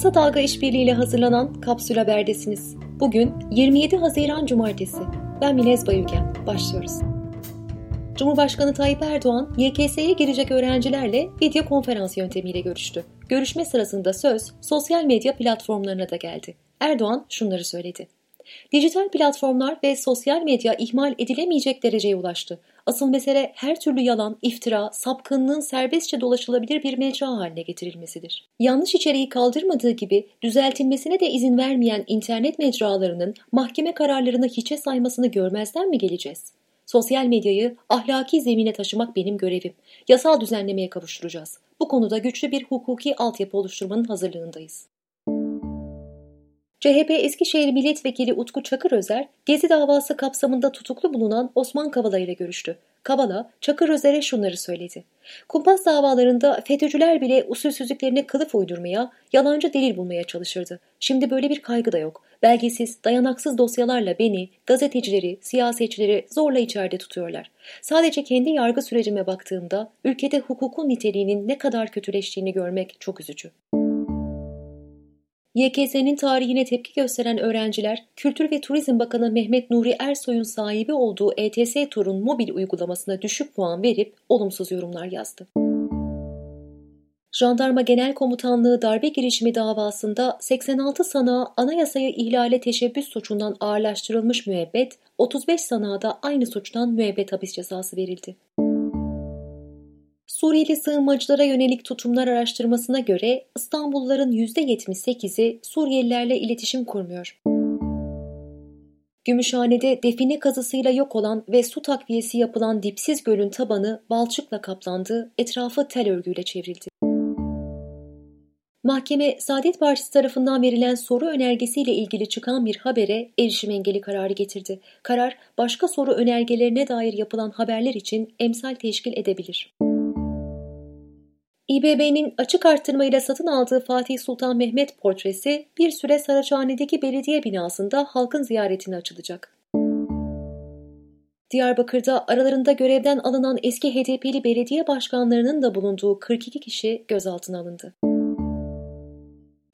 Kısa Dalga işbirliğiyle hazırlanan Kapsül Haber'desiniz. Bugün 27 Haziran Cumartesi. Ben Minez Bayülgen. Başlıyoruz. Cumhurbaşkanı Tayyip Erdoğan, YKS'ye girecek öğrencilerle video konferans yöntemiyle görüştü. Görüşme sırasında söz sosyal medya platformlarına da geldi. Erdoğan şunları söyledi. Dijital platformlar ve sosyal medya ihmal edilemeyecek dereceye ulaştı. Asıl mesele her türlü yalan, iftira, sapkınlığın serbestçe dolaşılabilir bir mecra haline getirilmesidir. Yanlış içeriği kaldırmadığı gibi düzeltilmesine de izin vermeyen internet mecralarının mahkeme kararlarını hiçe saymasını görmezden mi geleceğiz? Sosyal medyayı ahlaki zemine taşımak benim görevim. Yasal düzenlemeye kavuşturacağız. Bu konuda güçlü bir hukuki altyapı oluşturmanın hazırlığındayız. CHP Eskişehir Milletvekili Utku Çakır Özer, Gezi davası kapsamında tutuklu bulunan Osman Kavala ile görüştü. Kavala, Çakır Özer'e şunları söyledi. Kumpas davalarında FETÖ'cüler bile usulsüzlüklerine kılıf uydurmaya, yalancı delil bulmaya çalışırdı. Şimdi böyle bir kaygı da yok. Belgesiz, dayanaksız dosyalarla beni, gazetecileri, siyasetçileri zorla içeride tutuyorlar. Sadece kendi yargı sürecime baktığımda ülkede hukukun niteliğinin ne kadar kötüleştiğini görmek çok üzücü. YKS'nin tarihine tepki gösteren öğrenciler, Kültür ve Turizm Bakanı Mehmet Nuri Ersoy'un sahibi olduğu ETS Tur'un mobil uygulamasına düşük puan verip olumsuz yorumlar yazdı. Jandarma Genel Komutanlığı darbe girişimi davasında 86 sanığa anayasayı ihlale teşebbüs suçundan ağırlaştırılmış müebbet, 35 sanığa da aynı suçtan müebbet hapis cezası verildi. Suriyeli sığınmacılara yönelik tutumlar araştırmasına göre İstanbulluların %78'i Suriyelilerle iletişim kurmuyor. Gümüşhane'de define kazısıyla yok olan ve su takviyesi yapılan dipsiz gölün tabanı balçıkla kaplandı, etrafı tel örgüyle çevrildi. Mahkeme, Saadet Partisi tarafından verilen soru önergesiyle ilgili çıkan bir habere erişim engeli kararı getirdi. Karar, başka soru önergelerine dair yapılan haberler için emsal teşkil edebilir. İBB'nin açık arttırmayla satın aldığı Fatih Sultan Mehmet portresi bir süre Saraçhane'deki belediye binasında halkın ziyaretine açılacak. Diyarbakır'da aralarında görevden alınan eski HDP'li belediye başkanlarının da bulunduğu 42 kişi gözaltına alındı.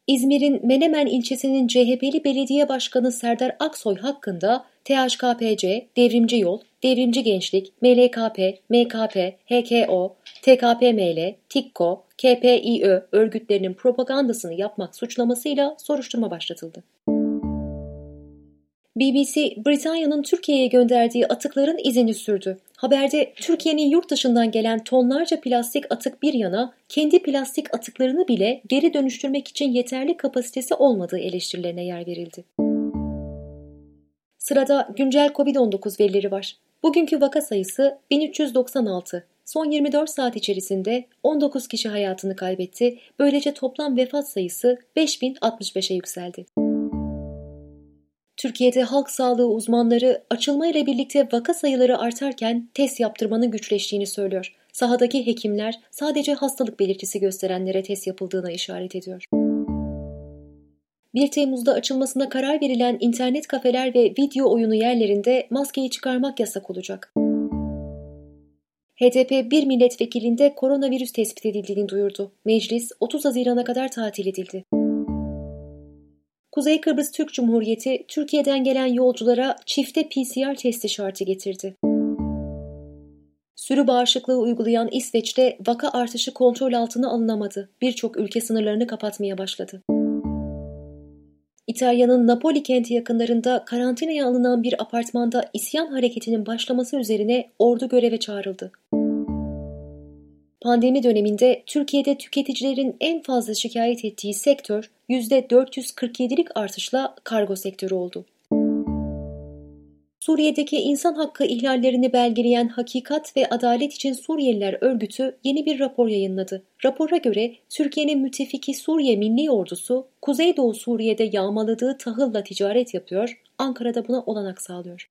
İzmir'in Menemen ilçesinin CHP'li belediye başkanı Serdar Aksoy hakkında THKPC, Devrimci Yol, Devrimci Gençlik, MLKP, MKP, HKO, TKPML, TİKKO, KPİÖ örgütlerinin propagandasını yapmak suçlamasıyla soruşturma başlatıldı. BBC, Britanya'nın Türkiye'ye gönderdiği atıkların izini sürdü. Haberde Türkiye'nin yurt dışından gelen tonlarca plastik atık bir yana kendi plastik atıklarını bile geri dönüştürmek için yeterli kapasitesi olmadığı eleştirilerine yer verildi. Sırada güncel COVID-19 verileri var. Bugünkü vaka sayısı 1396. Son 24 saat içerisinde 19 kişi hayatını kaybetti. Böylece toplam vefat sayısı 5065'e yükseldi. Türkiye'de halk sağlığı uzmanları açılma ile birlikte vaka sayıları artarken test yaptırmanın güçleştiğini söylüyor. Sahadaki hekimler sadece hastalık belirtisi gösterenlere test yapıldığına işaret ediyor. 1 Temmuz'da açılmasına karar verilen internet kafeler ve video oyunu yerlerinde maskeyi çıkarmak yasak olacak. HDP bir milletvekilinde koronavirüs tespit edildiğini duyurdu. Meclis 30 Haziran'a kadar tatil edildi. Kuzey Kıbrıs Türk Cumhuriyeti Türkiye'den gelen yolculara çifte PCR testi şartı getirdi. Sürü bağışıklığı uygulayan İsveç'te vaka artışı kontrol altına alınamadı. Birçok ülke sınırlarını kapatmaya başladı. İtalya'nın Napoli kenti yakınlarında karantinaya alınan bir apartmanda isyan hareketinin başlaması üzerine ordu göreve çağrıldı. Pandemi döneminde Türkiye'de tüketicilerin en fazla şikayet ettiği sektör %447'lik artışla kargo sektörü oldu. Suriye'deki insan hakkı ihlallerini belgeleyen Hakikat ve Adalet için Suriyeliler örgütü yeni bir rapor yayınladı. Rapora göre Türkiye'nin müttefiki Suriye Milli Ordusu Kuzeydoğu Suriye'de yağmaladığı tahılla ticaret yapıyor, Ankara'da buna olanak sağlıyor.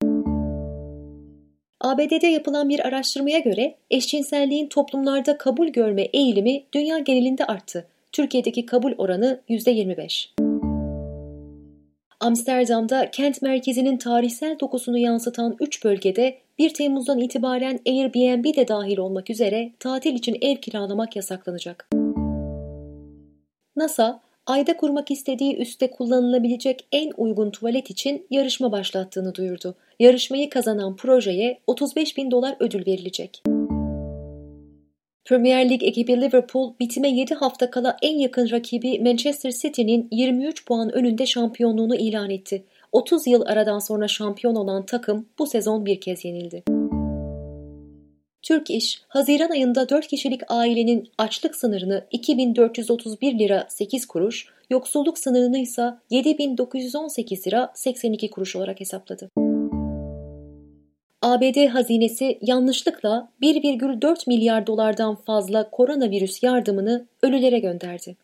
ABD'de yapılan bir araştırmaya göre eşcinselliğin toplumlarda kabul görme eğilimi dünya genelinde arttı. Türkiye'deki kabul oranı %25. Amsterdam'da kent merkezinin tarihsel dokusunu yansıtan 3 bölgede 1 Temmuz'dan itibaren Airbnb de dahil olmak üzere tatil için ev kiralamak yasaklanacak. NASA, ayda kurmak istediği üste kullanılabilecek en uygun tuvalet için yarışma başlattığını duyurdu. Yarışmayı kazanan projeye 35 bin dolar ödül verilecek. Premier Lig ekibi Liverpool bitime 7 hafta kala en yakın rakibi Manchester City'nin 23 puan önünde şampiyonluğunu ilan etti. 30 yıl aradan sonra şampiyon olan takım bu sezon bir kez yenildi. Türk İş, Haziran ayında 4 kişilik ailenin açlık sınırını 2431 lira 8 kuruş, yoksulluk sınırını ise 7918 lira 82 kuruş olarak hesapladı. ABD hazinesi yanlışlıkla 1,4 milyar dolardan fazla koronavirüs yardımını ölülere gönderdi.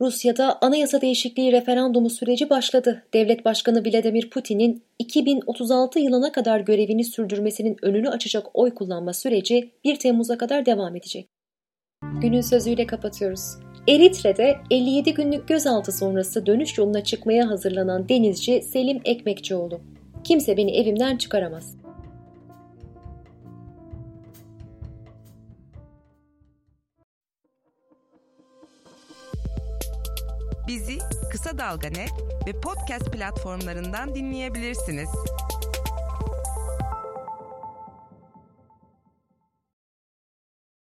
Rusya'da anayasa değişikliği referandumu süreci başladı. Devlet Başkanı Vladimir Putin'in 2036 yılına kadar görevini sürdürmesinin önünü açacak oy kullanma süreci 1 Temmuz'a kadar devam edecek. Günün sözüyle kapatıyoruz. Eritre'de 57 günlük gözaltı sonrası dönüş yoluna çıkmaya hazırlanan denizci Selim Ekmekçioğlu. Kimse beni evimden çıkaramaz. Bizi Kısa Dalga Net ve podcast platformlarından dinleyebilirsiniz.